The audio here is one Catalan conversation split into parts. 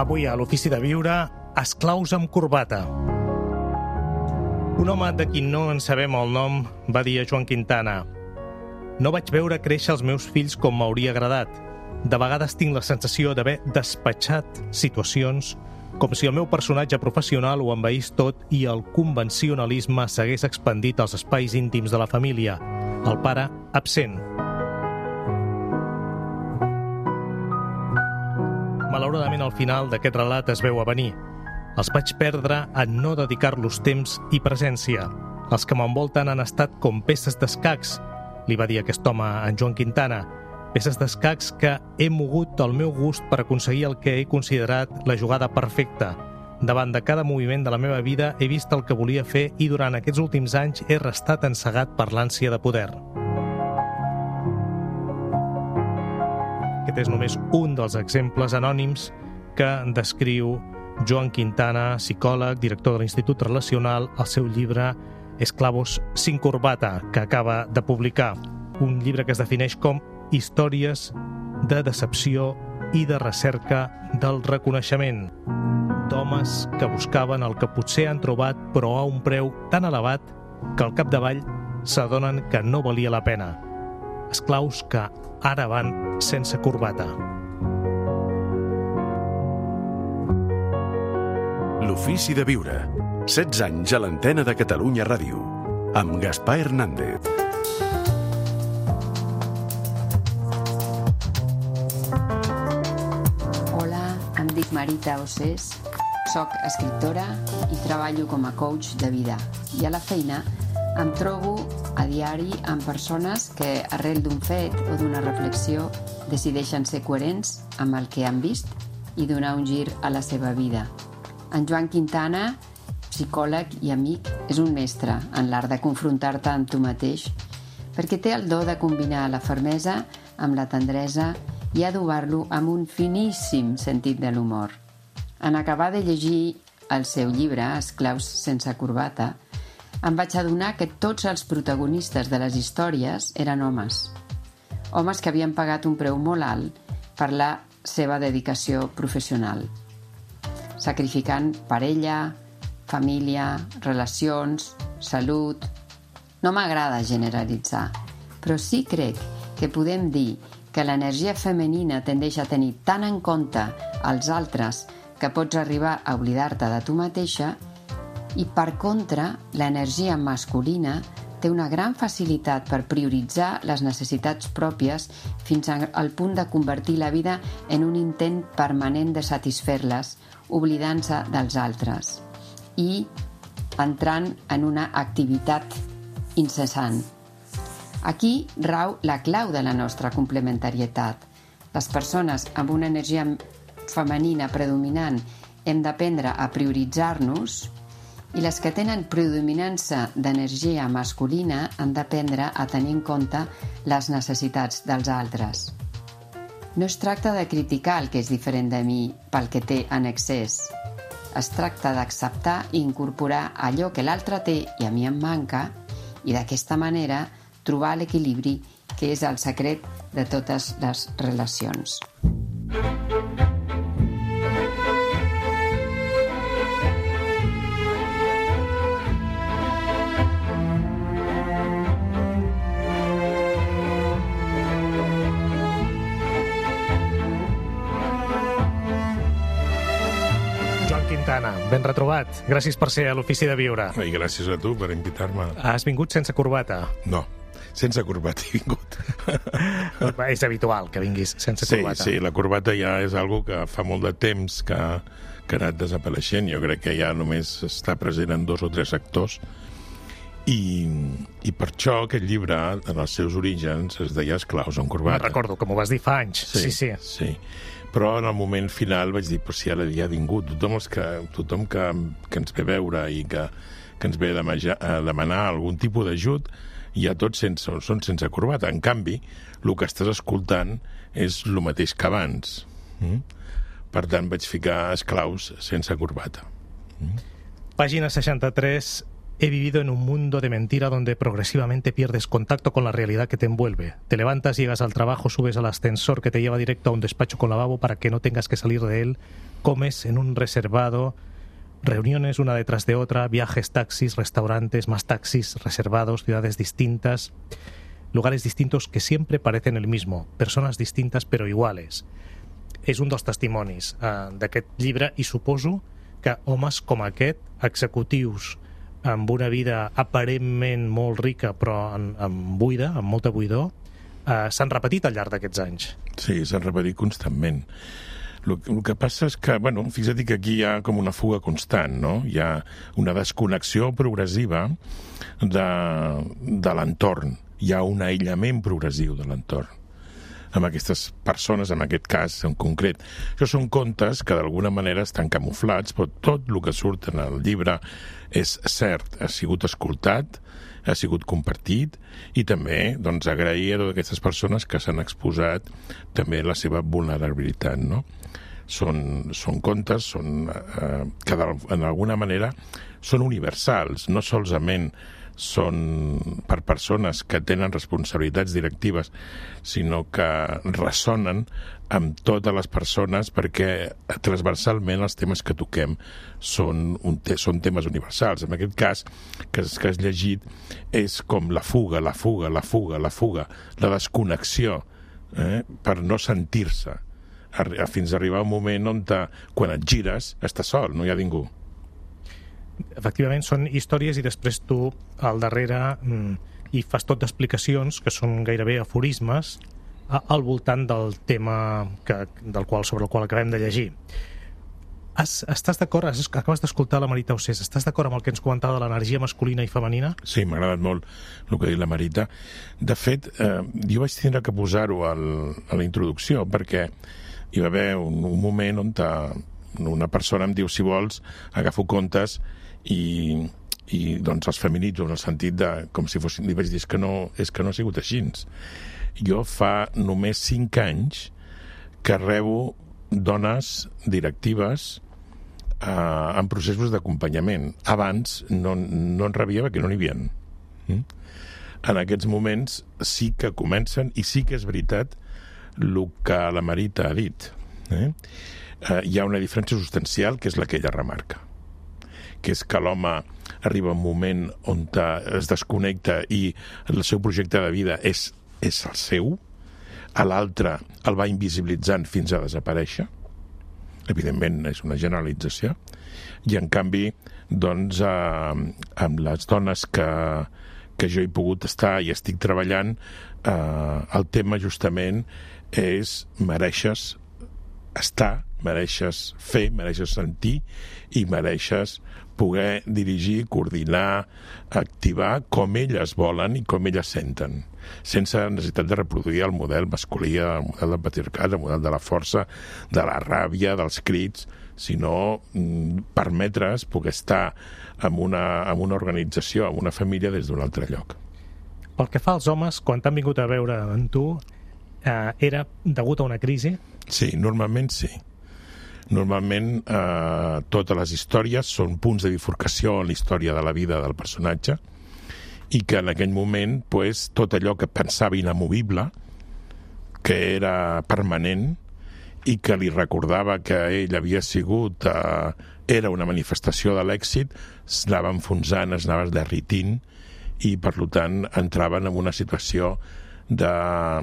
Avui a l'Ofici de Viure, esclaus amb corbata. Un home de qui no en sabem el nom va dir a Joan Quintana No vaig veure créixer els meus fills com m'hauria agradat. De vegades tinc la sensació d'haver despatxat situacions com si el meu personatge professional ho envaís tot i el convencionalisme s'hagués expandit als espais íntims de la família. El pare absent. Malauradament, al final d'aquest relat es veu a venir. Els vaig perdre en no dedicar-los temps i presència. Els que m'envolten han estat com peces d'escacs, li va dir aquest home a en Joan Quintana, peces d'escacs que he mogut al meu gust per aconseguir el que he considerat la jugada perfecta. Davant de cada moviment de la meva vida he vist el que volia fer i durant aquests últims anys he restat encegat per l'ànsia de poder. Aquest és només un dels exemples anònims que descriu Joan Quintana, psicòleg, director de l'Institut Relacional, al seu llibre Esclavos sin corbata, que acaba de publicar. Un llibre que es defineix com històries de decepció i de recerca del reconeixement d'homes que buscaven el que potser han trobat però a un preu tan elevat que al capdavall s'adonen que no valia la pena. Esclaus que ara van sense corbata. L'ofici de viure. 16 anys a l'antena de Catalunya Ràdio. Amb Gaspar Hernández. Hola, em dic Marita Ossés, soc escriptora i treballo com a coach de vida. I a la feina em trobo a diari amb persones que, arrel d'un fet o d'una reflexió, decideixen ser coherents amb el que han vist i donar un gir a la seva vida. En Joan Quintana, psicòleg i amic, és un mestre en l'art de confrontar-te amb tu mateix perquè té el do de combinar la fermesa amb la tendresa i adobar-lo amb un finíssim sentit de l'humor. En acabar de llegir el seu llibre, Esclaus sense corbata, em vaig adonar que tots els protagonistes de les històries eren homes. Homes que havien pagat un preu molt alt per la seva dedicació professional, sacrificant parella, família, relacions, salut... No m'agrada generalitzar, però sí crec que podem dir que l'energia femenina tendeix a tenir tant en compte els altres que pots arribar a oblidar-te de tu mateixa i, per contra, l'energia masculina té una gran facilitat per prioritzar les necessitats pròpies fins al punt de convertir la vida en un intent permanent de satisfer-les, oblidant-se dels altres i entrant en una activitat incessant. Aquí rau la clau de la nostra complementarietat. Les persones amb una energia femenina predominant hem d'aprendre a prioritzar-nos i les que tenen predominança d'energia masculina han d'aprendre a tenir en compte les necessitats dels altres. No es tracta de criticar el que és diferent de mi pel que té en excés. Es tracta d'acceptar i incorporar allò que l'altre té i a mi em manca i d'aquesta manera trobar l'equilibri que és el secret de totes les relacions. Joan ben retrobat. Gràcies per ser a l'Ofici de Viure. I gràcies a tu per invitar-me. Has vingut sense corbata. No, sense corbata he vingut. és habitual que vinguis sense Sí, corbata. sí, la corbata ja és algo que fa molt de temps que, que ha anat desapareixent. Jo crec que ja només està present en dos o tres sectors. I, I per això aquest llibre, en els seus orígens, es deia Esclaus Me'n corbata. recordo, com ho vas dir fa anys. Sí, sí. sí. Però en el moment final vaig dir, però si ara ja ha vingut, tothom, els que, tothom que, que ens ve a veure i que, que ens ve a demanar, a demanar algun tipus d'ajut, ja tots sense, són sense corbata. En canvi, el que estàs escoltant és el mateix que abans. Mm? Per tant, vaig ficar esclaus sense corbata. Pàgina 63 He vivido en un mundo de mentira donde progresivamente pierdes contacto con la realidad que te envuelve. Te levantas, llegas al trabajo, subes al ascensor que te lleva directo a un despacho con lavabo para que no tengas que salir de él, comes en un reservado, reuniones una detrás de otra, viajes, taxis, restaurantes, más taxis reservados, ciudades distintas, lugares distintos que siempre parecen el mismo, persones distintes però iguales. És un dels testimonis eh, d'aquest llibre i suposo que homes com aquest, executius, amb una vida aparentment molt rica però en, en buida, amb molta buidor, eh, s'han repetit al llarg d'aquests anys. Sí, s'han repetit constantment. El, que passa és que, bueno, fixa't que aquí hi ha com una fuga constant, no? Hi ha una desconnexió progressiva de, de l'entorn. Hi ha un aïllament progressiu de l'entorn amb aquestes persones, en aquest cas en concret. Això són contes que d'alguna manera estan camuflats, però tot el que surt en el llibre és cert, ha sigut escoltat, ha sigut compartit i també doncs, agrair a totes aquestes persones que s'han exposat també la seva vulnerabilitat. No? Són, són contes són, eh, que en alguna manera són universals, no solament són per persones que tenen responsabilitats directives, sinó que ressonen amb totes les persones perquè transversalment els temes que toquem són, un te són temes universals. En aquest cas, que, que has llegit, és com la fuga, la fuga, la fuga, la fuga, la desconnexió, eh? per no sentir-se, fins a arribar un moment on, te, quan et gires, estàs sol, no hi ha ningú efectivament són històries i després tu al darrere mm, i fas tot d'explicacions que són gairebé aforismes al voltant del tema que, del qual, sobre el qual acabem de llegir. Has, estàs d'acord, acabes d'escoltar la Marita Ossés, estàs d'acord amb el que ens comentava de l'energia masculina i femenina? Sí, m'ha agradat molt el que ha dit la Marita. De fet, eh, jo vaig tindre que posar-ho a la introducció perquè hi va haver un, un moment on ta, una persona em diu, si vols, agafo comptes i, i doncs els feminitzo en el sentit de com si fossin, li vaig dir que no, és que no ha sigut així jo fa només 5 anys que rebo dones directives eh, en processos d'acompanyament abans no, no en rebia perquè no n'hi havia mm? en aquests moments sí que comencen i sí que és veritat el que la Marita ha dit eh? Eh, hi ha una diferència substancial que és la que ella remarca que és que l'home arriba un moment on es desconnecta i el seu projecte de vida és, és el seu, a l'altre el va invisibilitzant fins a desaparèixer, evidentment és una generalització, i en canvi, doncs, eh, amb les dones que, que jo he pogut estar i estic treballant, eh, el tema justament és mereixes estar, mereixes fer, mereixes sentir i mereixes poder dirigir, coordinar, activar com elles volen i com elles senten, sense necessitat de reproduir el model masculí, el model del patriarcat, el model de la força, de la ràbia, dels crits, sinó mm, permetre's poder estar en una, en una organització, en una família des d'un altre lloc. Pel que fa als homes, quan t'han vingut a veure en tu, eh, era degut a una crisi? Sí, normalment sí. Normalment eh, totes les històries són punts de bifurcació en la història de la vida del personatge i que en aquell moment pues, tot allò que pensava inamovible, que era permanent i que li recordava que ell havia sigut eh, era una manifestació de l'èxit, s'anava enfonsant, es anava derritint i per tant entraven en una situació de,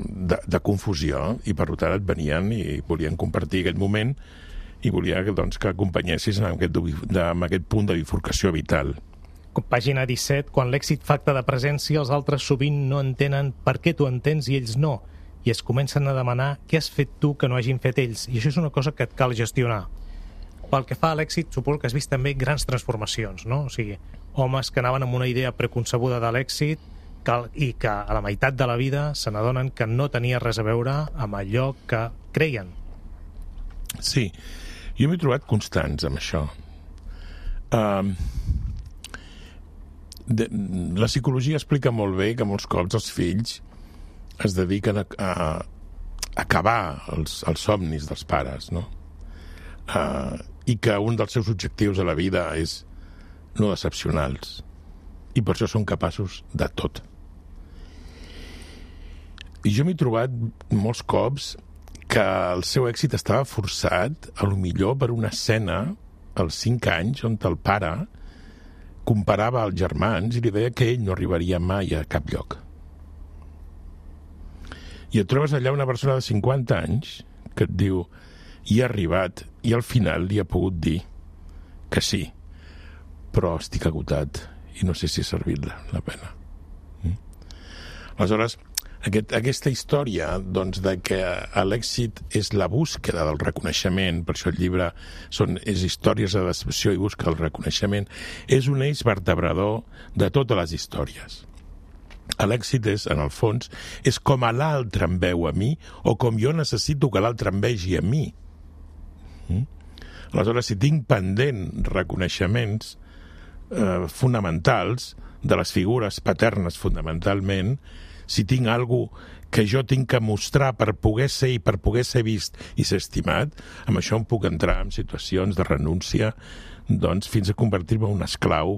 de, de confusió i per tant et venien i volien compartir aquest moment i volia doncs, que acompanyessis en aquest, en aquest punt de bifurcació vital. Pàgina 17, quan l'èxit facta de presència, els altres sovint no entenen per què tu entens i ells no, i es comencen a demanar què has fet tu que no hagin fet ells, i això és una cosa que et cal gestionar. Pel que fa a l'èxit, suposo que has vist també grans transformacions, no? O sigui, homes que anaven amb una idea preconcebuda de l'èxit i que a la meitat de la vida se n'adonen que no tenia res a veure amb allò que creien. Sí, jo m'he trobat constants amb això. Um, de, la psicologia explica molt bé que molts cops els fills es dediquen a, a, a acabar els, els somnis dels pares, no? Uh, I que un dels seus objectius a la vida és no decepcionar-los. i per això són capaços de tot. I jo m'he trobat molts cops que el seu èxit estava forçat, a lo millor per una escena als 5 anys on el pare comparava els germans i li deia que ell no arribaria mai a cap lloc. I et trobes allà una persona de 50 anys que et diu hi ha arribat i al final li ha pogut dir que sí, però estic agotat i no sé si ha servit la, la pena. Mm? Aleshores, aquest, aquesta història doncs, de que l'èxit és la búsqueda del reconeixement, per això el llibre són, és històries de decepció i busca el reconeixement, és un eix vertebrador de totes les històries. L'èxit és, en el fons, és com a l'altre em veu a mi o com jo necessito que l'altre em vegi a mi. Mm? Aleshores, si tinc pendent reconeixements eh, fonamentals de les figures paternes fonamentalment, si tinc algú que jo tinc que mostrar per poder ser i per poder ser vist i ser estimat, amb això em puc entrar en situacions de renúncia doncs, fins a convertir-me en un esclau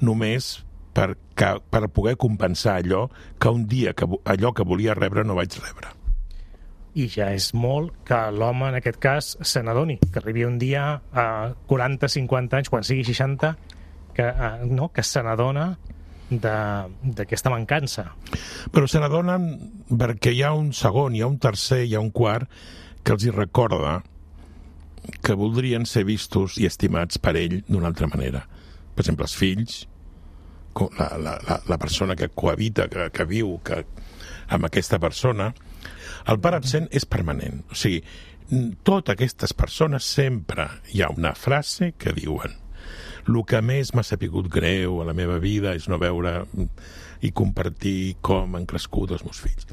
només per, que, per poder compensar allò que un dia que, allò que volia rebre no vaig rebre. I ja és molt que l'home, en aquest cas, se n'adoni, que arribi un dia a 40-50 anys, quan sigui 60, que, eh, no, que se n'adona d'aquesta mancança. Però se n'adonen perquè hi ha un segon, hi ha un tercer, hi ha un quart que els hi recorda que voldrien ser vistos i estimats per ell d'una altra manera. Per exemple, els fills, la, la, la, la persona que cohabita, que, que viu que, amb aquesta persona, el pare absent és permanent. O sigui, totes aquestes persones sempre hi ha una frase que diuen el que més m'ha sapigut greu a la meva vida és no veure i compartir com han crescut els meus fills.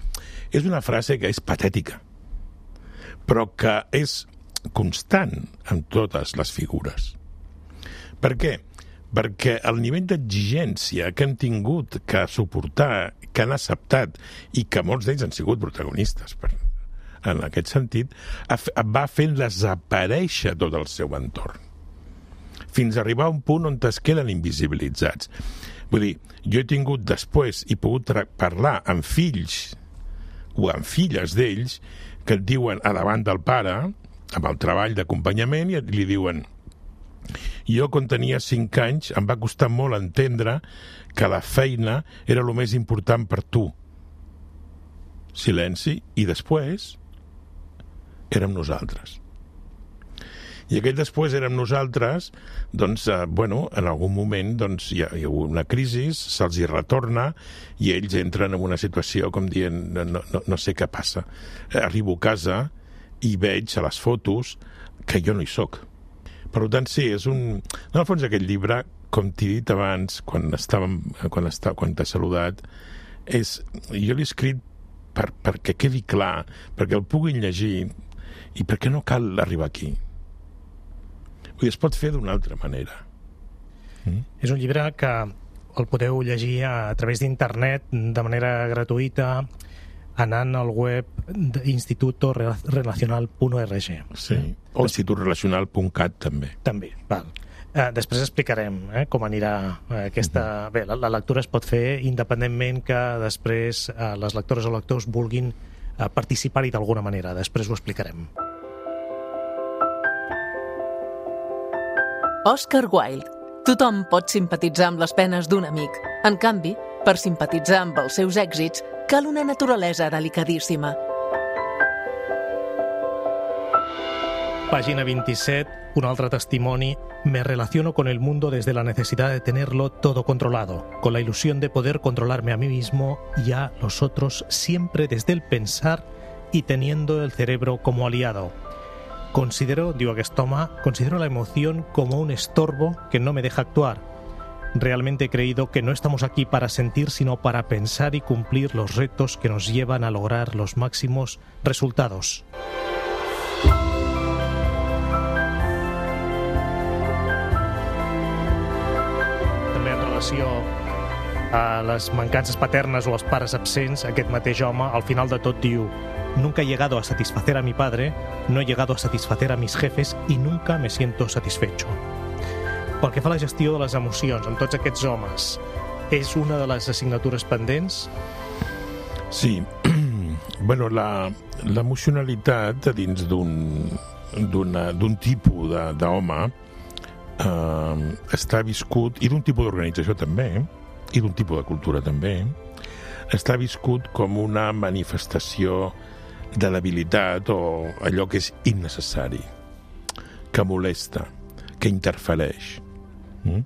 És una frase que és patètica, però que és constant en totes les figures. Per què? Perquè el nivell d'exigència que han tingut que suportar, que han acceptat i que molts d'ells han sigut protagonistes per, en aquest sentit, va fent desaparèixer tot el seu entorn fins a arribar a un punt on es queden invisibilitzats. Vull dir, jo he tingut després i pogut parlar amb fills o amb filles d'ells que et diuen a davant del pare, amb el treball d'acompanyament, i li diuen jo, quan tenia 5 anys, em va costar molt entendre que la feina era el més important per tu. Silenci, i després érem nosaltres. I aquell després érem nosaltres, doncs, eh, bueno, en algun moment doncs, hi, ha, hi ha una crisi, se'ls hi retorna i ells entren en una situació com dient no, no, no sé què passa. Eh, arribo a casa i veig a les fotos que jo no hi sóc. Per tant, sí, és un... En el fons, aquest llibre, com t'he dit abans, quan estàvem, quan, està, quan t'he saludat, és... Jo l'he escrit per, perquè quedi clar, perquè el puguin llegir i perquè no cal arribar aquí. Vull dir, es pot fer d'una altra manera. Mm? És un llibre que el podeu llegir a, a través d'internet de manera gratuïta anant al web d'institutorelacional.org. Sí, o institutrelacional.cat també. També, val. Eh, després explicarem eh, com anirà eh, aquesta... Uh -huh. Bé, la, la lectura es pot fer independentment que després eh, les lectores o lectors vulguin eh, participar-hi d'alguna manera. Després ho explicarem. Oscar Wilde. Tothom pot simpatitzar amb les penes d'un amic. En canvi, per simpatitzar amb els seus èxits, cal una naturalesa delicadíssima. Pàgina 27, un altre testimoni. Me relaciono con el mundo desde la necesidad de tenerlo todo controlado, con la ilusión de poder controlarme a mí mismo y a los otros siempre desde el pensar y teniendo el cerebro como aliado. Considero, digo aquest home, considero la emoción como un estorbo que no me deja actuar. Realmente he creído que no estamos aquí para sentir, sino para pensar y cumplir los retos que nos llevan a lograr los máximos resultados. També a les mancances paternes o als pares absents, aquest mateix home, al final de tot diu Nunca he llegado a satisfacer a mi padre, no he llegado a satisfacer a mis jefes i nunca me siento satisfecho. Pel que fa a la gestió de les emocions amb tots aquests homes, és una de les assignatures pendents? Sí. bueno, l'emocionalitat dins d'un tipus d'home eh, està viscut, i d'un tipus d'organització també, i d'un tipus de cultura també, està viscut com una manifestació de debilitat o allò que és innecessari, que molesta, que interfereix. Mm?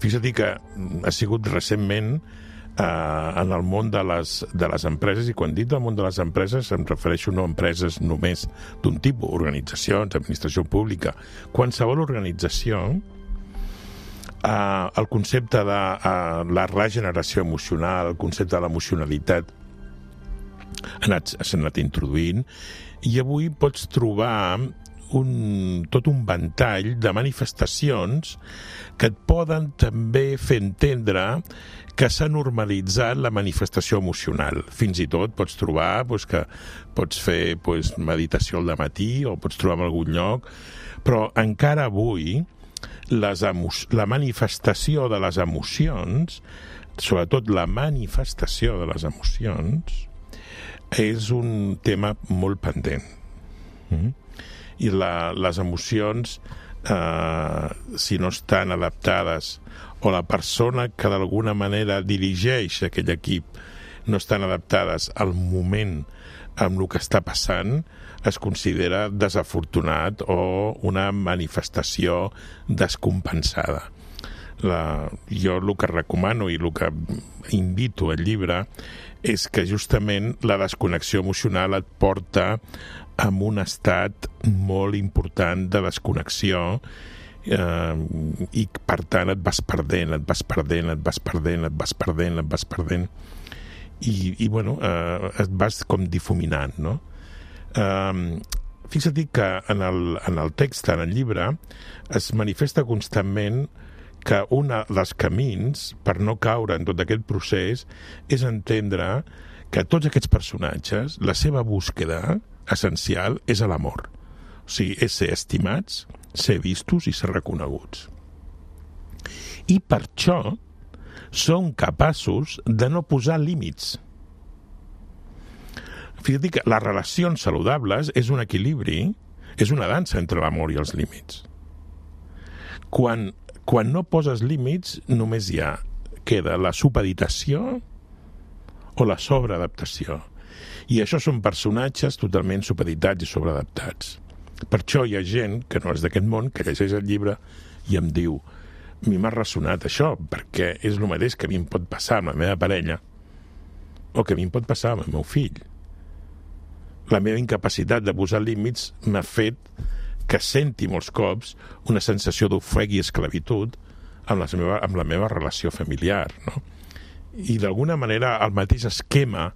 Fixa't que ha sigut recentment eh, en el món de les, de les empreses, i quan dic del món de les empreses em refereixo no a empreses només d'un tipus, organitzacions, administració pública, qualsevol organització, eh, el concepte de eh, la regeneració emocional, el concepte de l'emocionalitat, s'ha anat, anat introduint, i avui pots trobar un, tot un ventall de manifestacions que et poden també fer entendre que s'ha normalitzat la manifestació emocional. Fins i tot pots trobar pues, que pots fer pues, meditació al matí o pots trobar en algun lloc, però encara avui les la manifestació de les emocions, sobretot la manifestació de les emocions, és un tema molt pendent. Mm. I la, les emocions, eh, si no estan adaptades o la persona que d'alguna manera dirigeix aquell equip no estan adaptades al moment amb el que està passant, es considera desafortunat o una manifestació descompensada. La, jo el que recomano i el que invito al llibre és que justament la desconnexió emocional et porta a un estat molt important de desconnexió eh, i per tant et vas perdent, et vas perdent, et vas perdent, et vas perdent, et vas perdent i, i bueno, eh, et vas com difuminant, no? Eh, fixa't que en el, en el text, en el llibre, es manifesta constantment que un dels camins per no caure en tot aquest procés és entendre que tots aquests personatges, la seva búsqueda essencial és a l'amor. O sigui, és ser estimats, ser vistos i ser reconeguts. I per això són capaços de no posar límits. Fíjate que les relacions saludables és un equilibri, és una dansa entre l'amor i els límits. Quan, quan no poses límits, només hi ha queda la supeditació o la sobreadaptació. I això són personatges totalment supeditats i sobreadaptats. Per això hi ha gent que no és d'aquest món, que llegeix el llibre i em diu mi m'ha ressonat això, perquè és el mateix que a mi em pot passar amb la meva parella o que a mi em pot passar amb el meu fill. La meva incapacitat de posar límits m'ha fet que senti molts cops una sensació d'ofec i esclavitud amb la, meva, amb la meva relació familiar. No? I d'alguna manera el mateix esquema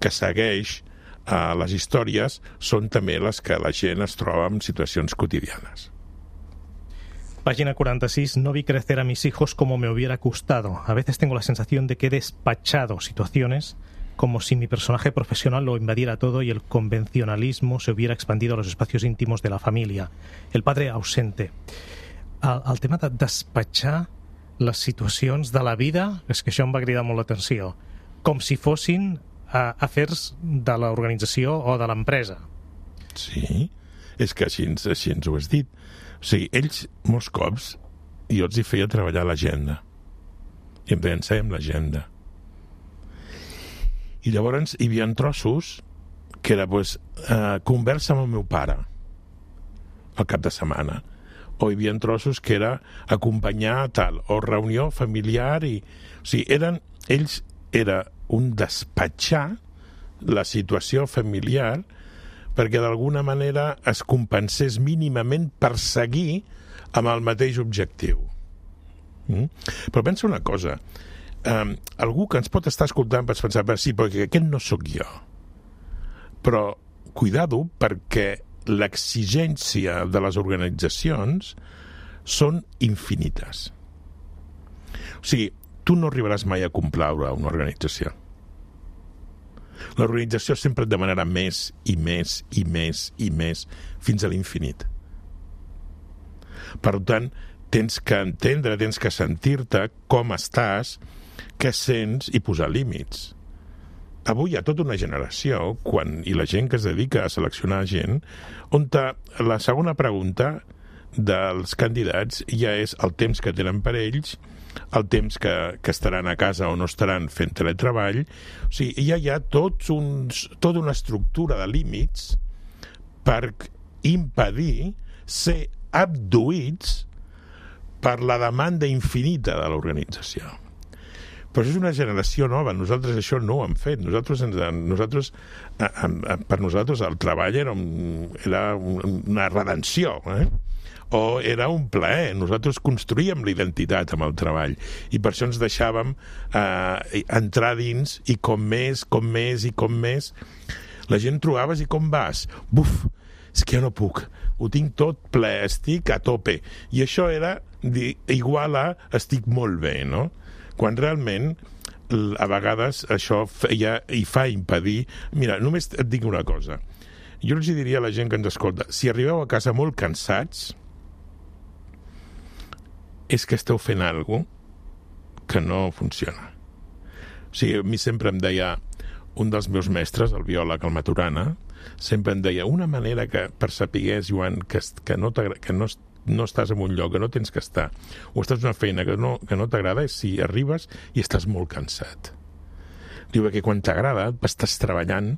que segueix a les històries són també les que la gent es troba en situacions quotidianes. Página 46. No vi crecer a mis hijos como me hubiera gustado. A veces tengo la sensación de que he despachado situaciones como si mi personaje profesional lo invadiera todo y el convencionalismo se hubiera expandido a los espacios íntimos de la familia. El padre ausente. El, el tema de despatxar les situacions de la vida, és que això em va cridar molt l'atenció, com si fossin a afers de l'organització o de l'empresa. Sí, és que així, així ens ho has dit. O sigui, ells, molts cops, jo els hi feia treballar l'agenda. I em deien, amb l'agenda. I llavors hi havia trossos que era, pues, eh, conversa amb el meu pare al cap de setmana. O hi havia trossos que era acompanyar tal, o reunió familiar i... O sigui, eren, ells era un despatxar la situació familiar perquè d'alguna manera es compensés mínimament per seguir amb el mateix objectiu. Mm? Però pensa una cosa, um, algú que ens pot estar escoltant pot pensar, sí, perquè aquest no sóc jo. Però cuidado perquè l'exigència de les organitzacions són infinites. O sigui, tu no arribaràs mai a complaure una organització. L'organització sempre et demanarà més i més i més i més fins a l'infinit. Per tant, tens que entendre, tens que sentir-te com estàs què sents i posar límits. Avui hi ha tota una generació, quan, i la gent que es dedica a seleccionar gent, on la segona pregunta dels candidats ja és el temps que tenen per ells, el temps que, que estaran a casa o no estaran fent teletreball. O sigui, ja hi ha tots uns, tota una estructura de límits per impedir ser abduïts per la demanda infinita de l'organització. Però és una generació nova, nosaltres això no ho hem fet. Nosaltres, ens, nosaltres per nosaltres el treball era, un, era una redenció, eh? o era un plaer. Nosaltres construïem l'identitat amb el treball i per això ens deixàvem eh, entrar dins i com més, com més i com més la gent trobaves i com vas? Buf, és que jo no puc, ho tinc tot ple, estic a tope. I això era igual a estic molt bé, no? Quan realment a vegades això feia i fa impedir... Mira, només et dic una cosa. Jo els diria a la gent que ens escolta, si arribeu a casa molt cansats, és que esteu fent alguna que no funciona. O sigui, a mi sempre em deia un dels meus mestres, el biòleg, el Maturana, sempre em deia una manera que per saber, Joan, que, que, no, que no, no estàs en un lloc, que no tens que estar, o estàs una feina que no, que no t'agrada, és si arribes i estàs molt cansat. Diu que quan t'agrada estàs treballant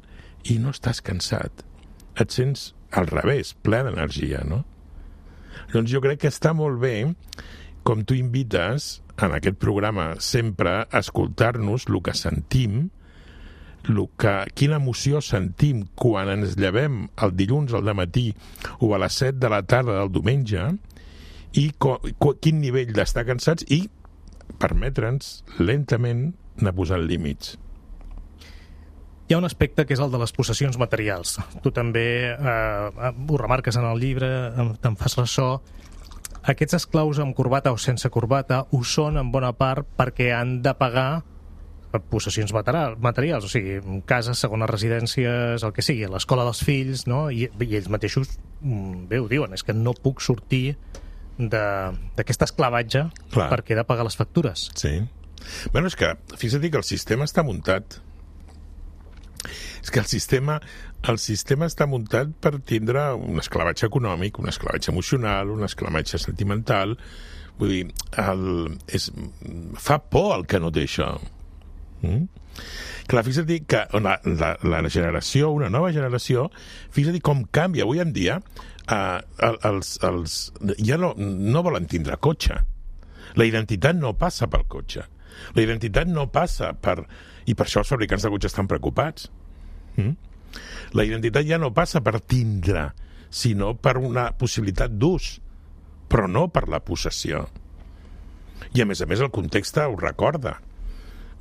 i no estàs cansat. Et sents al revés, ple d'energia, no? Doncs jo crec que està molt bé com tu invites en aquest programa sempre a escoltar-nos el que sentim, el que, quina emoció sentim quan ens llevem el dilluns al matí o a les 7 de la tarda del diumenge i co, co, quin nivell d'estar cansats i permetre'ns lentament anar posant límits. Hi ha un aspecte que és el de les possessions materials. Tu també eh, ho remarques en el llibre, te'n fas ressò. Aquests esclaus amb corbata o sense corbata ho són en bona part perquè han de pagar possessions materials, o sigui, cases, segones residències, el que sigui, l'escola dels fills, no? I, i ells mateixos mm, bé ho diuen, és que no puc sortir d'aquest esclavatge Clar. perquè he de pagar les factures. Sí. Bueno, és que, fixa't que el sistema està muntat és que el sistema, el sistema està muntat per tindre un esclavatge econòmic, un esclavatge emocional, un esclavatge sentimental. Vull dir, el, és, fa por el que no té això. Mm? Clar, fixa't que la, la, la generació, una nova generació, fixa't com canvia. Avui en dia, eh, els, els, ja no, no volen tindre cotxe. La identitat no passa pel cotxe. La identitat no passa per... I per això els fabricants de cotxes estan preocupats. Mm? La identitat ja no passa per tindre, sinó per una possibilitat d'ús, però no per la possessió. I a més a més el context ho recorda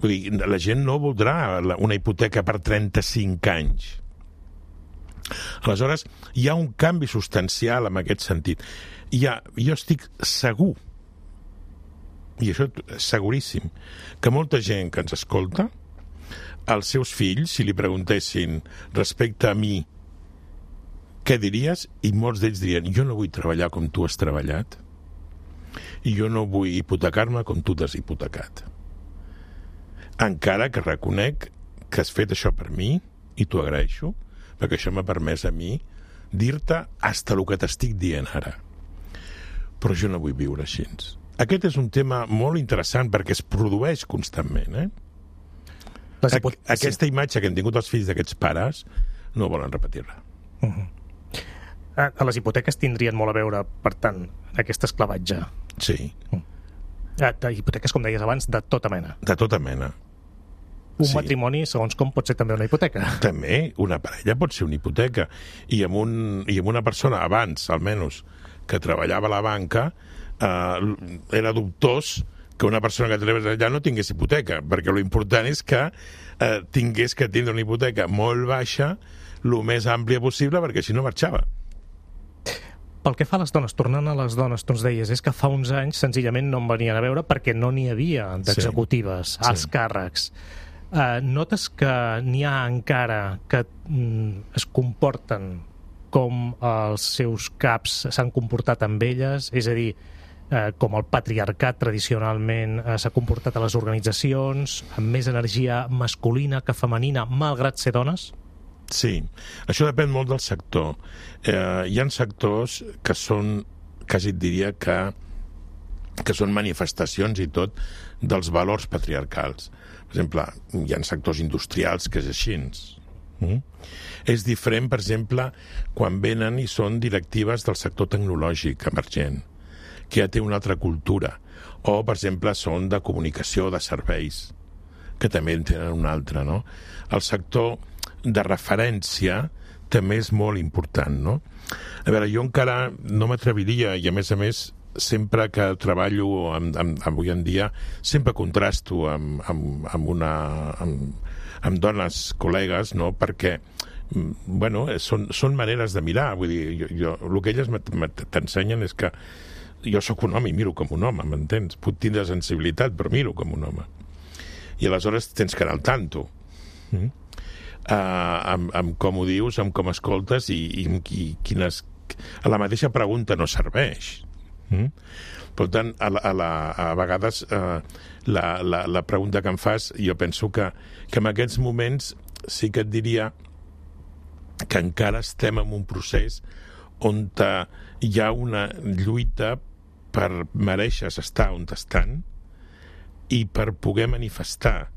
Vull dir, la gent no voldrà una hipoteca per 35 anys. Aleshores, hi ha un canvi substancial en aquest sentit. Hi ha, jo estic segur, i això seguríssim, que molta gent que ens escolta, als seus fills, si li preguntessin respecte a mi, què diries? I molts d'ells dirien, jo no vull treballar com tu has treballat, i jo no vull hipotecar-me com tu t'has hipotecat encara que reconec que has fet això per mi i t'ho agraeixo, perquè això m'ha permès a mi dir-te hasta el que t'estic dient ara. Però jo no vull viure així. Aquest és un tema molt interessant perquè es produeix constantment, eh? A aquesta sí. imatge que han tingut els fills d'aquests pares no volen repetir-la. Uh -huh. A les hipoteques tindrien molt a veure, per tant, aquest esclavatge. Sí. Uh -huh. hipoteques, com deies abans, de tota mena. De tota mena un sí. matrimoni, segons com, pot ser també una hipoteca. També, una parella pot ser una hipoteca. I amb, un, i amb una persona, abans, almenys, que treballava a la banca, eh, era dubtós que una persona que treballa allà no tingués hipoteca, perquè lo important és que eh, tingués que tindre una hipoteca molt baixa, el més àmplia possible, perquè si no marxava. Pel que fa a les dones, tornant a les dones, tu ens deies, és que fa uns anys senzillament no em venien a veure perquè no n'hi havia d'executives, sí. als sí. càrrecs. Eh, notes que n'hi ha encara que mm, es comporten com els seus caps s'han comportat amb elles? És a dir, eh, com el patriarcat tradicionalment eh, s'ha comportat a les organitzacions, amb més energia masculina que femenina, malgrat ser dones? Sí, això depèn molt del sector. Eh, hi ha sectors que són, quasi et diria que, que són manifestacions i tot dels valors patriarcals. Per exemple, hi ha sectors industrials que és així. Mm? És diferent, per exemple, quan venen i són directives del sector tecnològic emergent que ja té una altra cultura. O, per exemple, són de comunicació, de serveis, que també en tenen una altra, no? El sector de referència també és molt important, no? A veure, jo encara no m'atreviria, i a més a més, sempre que treballo amb, amb, avui en dia, sempre contrasto amb, amb, amb, una, amb, amb dones col·legues, no? perquè mm, bueno, són, són maneres de mirar, vull dir, jo, jo, el que elles t'ensenyen és que jo sóc un home i miro com un home, m'entens? Puc tindre sensibilitat, però miro com un home. I aleshores tens que anar al tanto. Mm? Uh, amb, amb com ho dius, amb com escoltes i, i, i quines... A la mateixa pregunta no serveix. Mm? Per tant, a, a, la, a vegades uh, la, la, la pregunta que em fas, jo penso que, que en aquests moments sí que et diria que encara estem en un procés on hi ha una lluita per mereixer estar on estan i per poder manifestar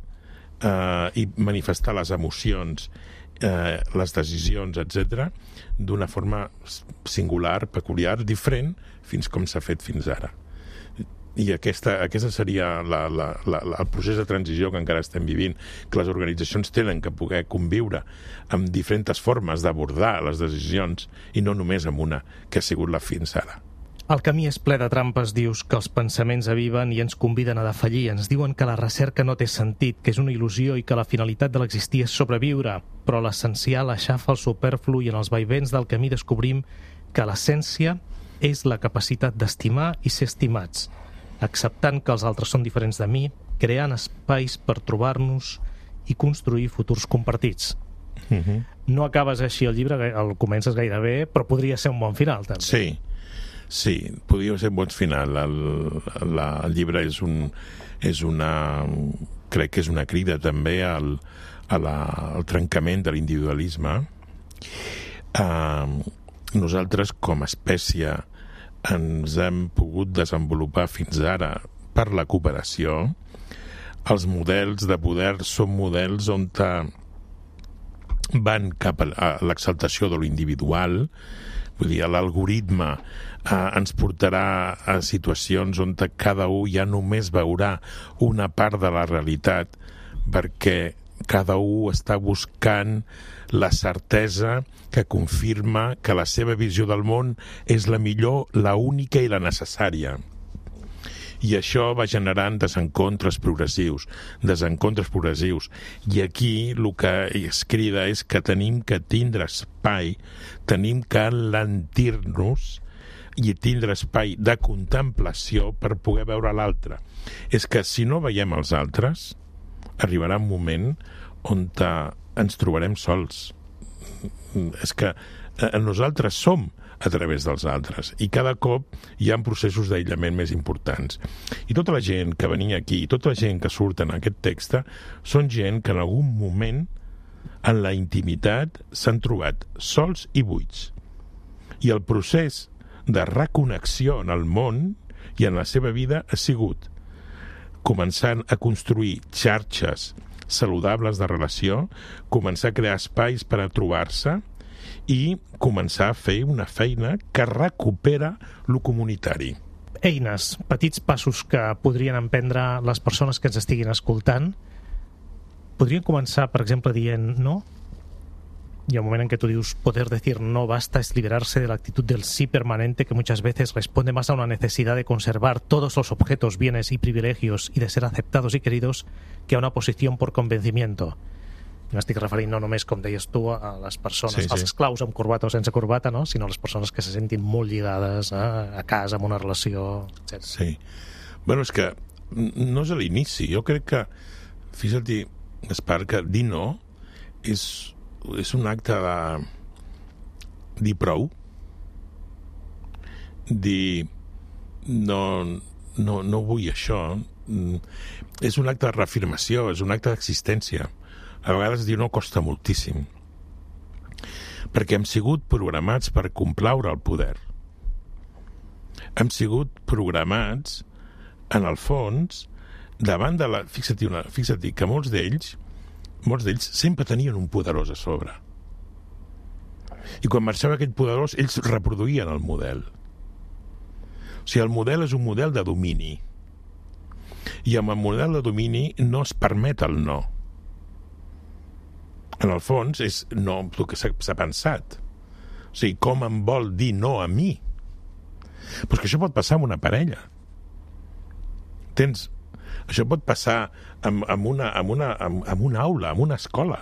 eh, i manifestar les emocions, eh, les decisions, etc d'una forma singular, peculiar, diferent, fins com s'ha fet fins ara. I aquesta, aquesta seria la, la, la, el procés de transició que encara estem vivint, que les organitzacions tenen que poder conviure amb diferents formes d'abordar les decisions i no només amb una, que ha sigut la fins ara. El camí és ple de trampes, dius, que els pensaments aviven i ens conviden a defallir. Ens diuen que la recerca no té sentit, que és una il·lusió i que la finalitat de l'existir és sobreviure, però l'essencial aixafa el superflu i en els vaivents del camí descobrim que l'essència és la capacitat d'estimar i ser estimats, acceptant que els altres són diferents de mi, creant espais per trobar-nos i construir futurs compartits. Uh mhm. -huh. No acabes així el llibre, el comences gairebé, però podria ser un bon final, també. Sí, Sí, podria ser un bon final. El, la, el llibre és, un, és una... crec que és una crida també al, a la, al trencament de l'individualisme. Uh, nosaltres, com a espècie, ens hem pogut desenvolupar fins ara per la cooperació. Els models de poder són models on van cap a l'exaltació de l'individual, vull dir, l'algoritme eh, ens portarà a situacions on cada un ja només veurà una part de la realitat perquè cada un està buscant la certesa que confirma que la seva visió del món és la millor, la única i la necessària. I això va generant desencontres progressius, desencontres progressius. I aquí el que es crida és que tenim que tindre espai, tenim que alentir-nos i tindre espai de contemplació per poder veure l'altre. És que si no veiem els altres, arribarà un moment on ens trobarem sols. És que eh, nosaltres som a través dels altres. I cada cop hi ha processos d'aïllament més importants. I tota la gent que venia aquí, tota la gent que surt en aquest text, són gent que en algun moment en la intimitat s'han trobat sols i buits. I el procés de reconnexió en el món i en la seva vida ha sigut començant a construir xarxes saludables de relació, començar a crear espais per a trobar-se i començar a fer una feina que recupera lo comunitari. Eines, petits passos que podrien emprendre les persones que ens estiguin escoltant. Podrien començar, per exemple, dient no, y el momento en que tú dices poder decir no basta es liberarse de la actitud del sí permanente que muchas veces responde más a una necesidad de conservar todos los objetos, bienes y privilegios y de ser aceptados y queridos que a una posición por convencimiento. M'estic referint no només, com deies tu, a les persones, sí, sí. als esclaus amb corbata o sense corbata, no? sinó a les persones que se sentin molt lligades a, a casa, amb una relació, etc. Sí. Bueno, és que no és a l'inici. Jo crec que, fixa't, Gaspar, que dir no és és un acte de dir prou, dir no, no, no vull això. Mm, És un acte de reafirmació, és un acte d'existència. A vegades dir no costa moltíssim. Perquè hem sigut programats per complaure el poder. Hem sigut programats, en el fons, davant de la... Fixa't, una, fixa't que molts d'ells molts d'ells sempre tenien un poderós a sobre. I quan marxava aquest poderós, ells reproduïen el model. O sigui, el model és un model de domini. I amb el model de domini no es permet el no. En el fons, és no el que s'ha pensat. O sigui, com em vol dir no a mi? Però que això pot passar amb una parella. Tens això pot passar amb, amb, una, amb, una, amb, amb una aula, amb una escola.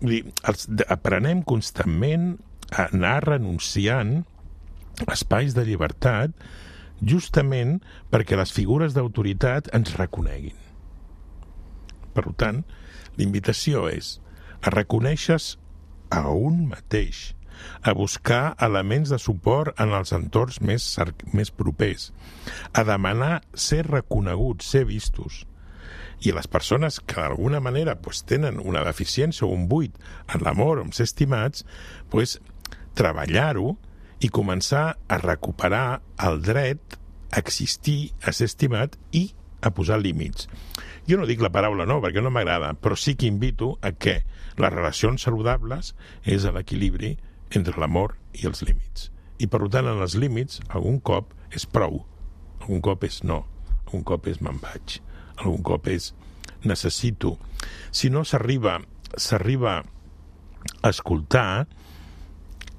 Vull dir, els, aprenem constantment a anar renunciant espais de llibertat justament perquè les figures d'autoritat ens reconeguin. Per tant, l'invitació és a reconèixer a un mateix, a buscar elements de suport en els entorns més, més propers, a demanar ser reconeguts, ser vistos. I les persones que d'alguna manera pues, tenen una deficiència o un buit en l'amor o en ser estimats, pues, treballar-ho i començar a recuperar el dret a existir, a ser estimat i a posar límits. Jo no dic la paraula no, perquè no m'agrada, però sí que invito a que les relacions saludables és l'equilibri entre l'amor i els límits. I per tant, en els límits, algun cop és prou, algun cop és no, algun cop és me'n vaig, algun cop és necessito. Si no s'arriba s'arriba a escoltar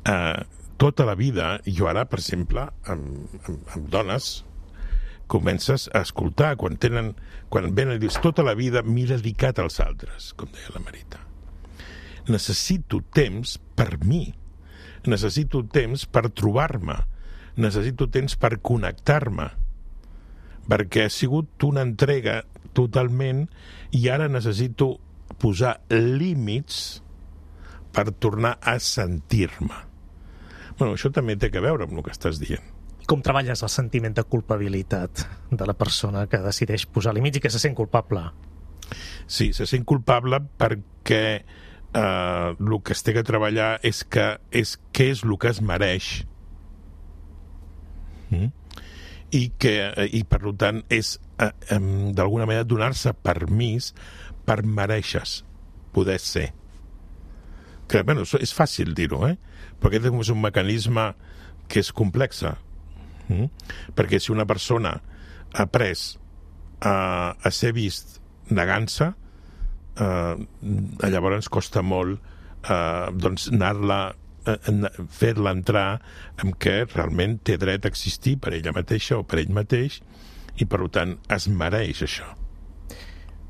eh, tota la vida, jo ara, per exemple, amb, amb, amb dones, comences a escoltar quan tenen, quan venen dius tota la vida m'he dedicat als altres, com deia la Marita. Necessito temps per mi, necessito temps per trobar-me, necessito temps per connectar-me, perquè ha sigut una entrega totalment i ara necessito posar límits per tornar a sentir-me. Bueno, això també té que veure amb el que estàs dient. Com treballes el sentiment de culpabilitat de la persona que decideix posar límits i que se sent culpable? Sí, se sent culpable perquè eh, el que es té que treballar és que és què és el que es mereix mm? i que i per tant és eh, d'alguna manera donar-se permís per mereixes poder ser que, bueno, és fàcil dir-ho, eh? però aquest és un mecanisme que és complexa. Mm? Perquè si una persona ha après a, a ser vist negant-se, eh, llavors costa molt eh, doncs anar-la eh, fer-la entrar en què realment té dret a existir per ella mateixa o per ell mateix i per tant es mereix això.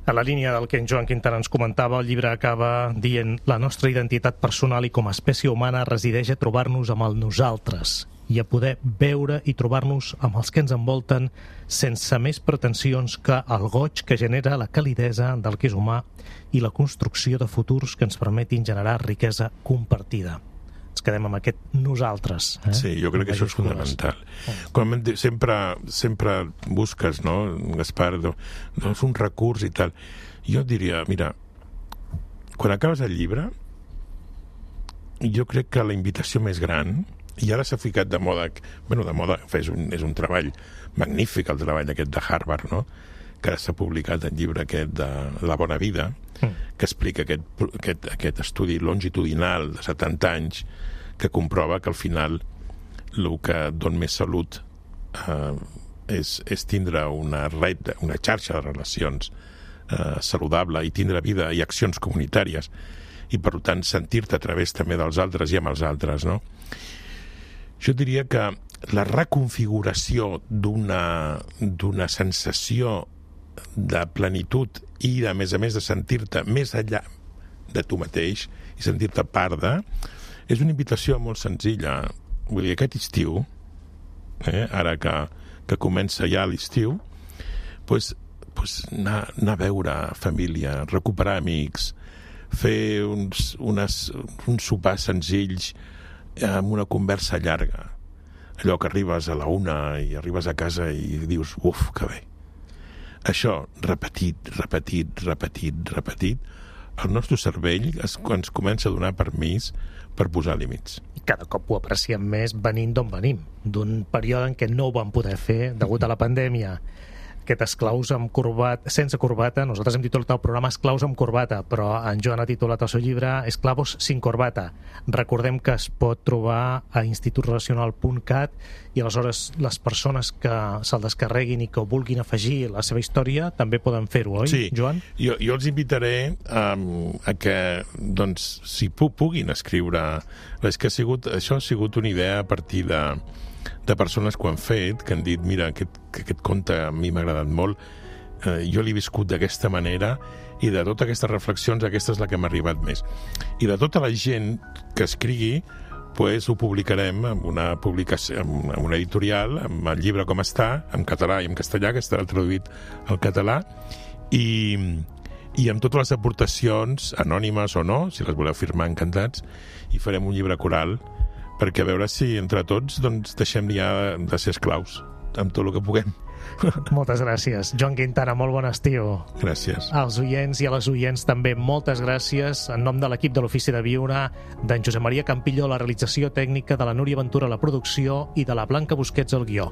A la línia del que en Joan Quintana ens comentava, el llibre acaba dient la nostra identitat personal i com a espècie humana resideix a trobar-nos amb el nosaltres i a poder veure i trobar-nos amb els que ens envolten sense més pretensions que el goig que genera la calidesa del que és humà i la construcció de futurs que ens permetin generar riquesa compartida ens quedem amb aquest nosaltres. Eh? Sí, jo crec que això és fonamental. Quan sempre, sempre busques, no, Gaspar, doncs un recurs i tal. Jo diria, mira, quan acabes el llibre, jo crec que la invitació més gran, i ara s'ha ficat de moda, bueno, de moda, és un, és un treball magnífic, el treball aquest de Harvard, no?, que s'ha publicat el llibre aquest de La bona vida, mm. que explica aquest, aquest, aquest estudi longitudinal de 70 anys que comprova que al final el que don més salut eh, és, és tindre una red, una xarxa de relacions eh, saludable i tindre vida i accions comunitàries i per tant sentir-te a través també dels altres i amb els altres no? Jo diria que la reconfiguració d'una sensació de plenitud i, a més a més, de sentir-te més enllà de tu mateix i sentir-te part de, és una invitació molt senzilla. Vull dir, aquest estiu, eh, ara que, que comença ja l'estiu, pues, pues anar, anar a veure família, recuperar amics, fer uns, unes, uns sopars senzills amb una conversa llarga. allò que arribes a la una i arribes a casa i dius, uf, que bé. Això, repetit, repetit, repetit, repetit, el nostre cervell es, ens comença a donar permís per posar límits. Cada cop ho apreciem més venint d'on venim, d'un període en què no ho vam poder fer degut a la pandèmia aquest esclaus amb corbat, sense corbata. Nosaltres hem titulat el programa Esclaus amb corbata, però en Joan ha titulat el seu llibre Esclavos sin corbata. Recordem que es pot trobar a institutrelacional.cat i aleshores les persones que se'l descarreguin i que vulguin afegir la seva història també poden fer-ho, oi, sí. Joan? Jo, jo els invitaré um, a que, doncs, si pu puguin escriure... És que ha sigut, això ha sigut una idea a partir de de persones que ho han fet, que han dit, mira, aquest, aquest conte a mi m'ha agradat molt, eh, jo l'he viscut d'aquesta manera i de totes aquestes reflexions aquesta és la que m'ha arribat més. I de tota la gent que escrigui, pues, ho publicarem amb una publicació, amb una editorial, amb el llibre com està, en català i en castellà, que estarà traduït al català, i, i amb totes les aportacions, anònimes o no, si les voleu firmar, encantats, i farem un llibre coral perquè a veure si entre tots doncs, deixem ja de ser esclaus amb tot el que puguem. Moltes gràcies. Joan Quintana, molt bon estiu. Gràcies. Als oients i a les oients també moltes gràcies. En nom de l'equip de l'Ofici de Viure, d'en Josep Maria Campilló, la realització tècnica, de la Núria Ventura, la producció i de la Blanca Busquets, el guió.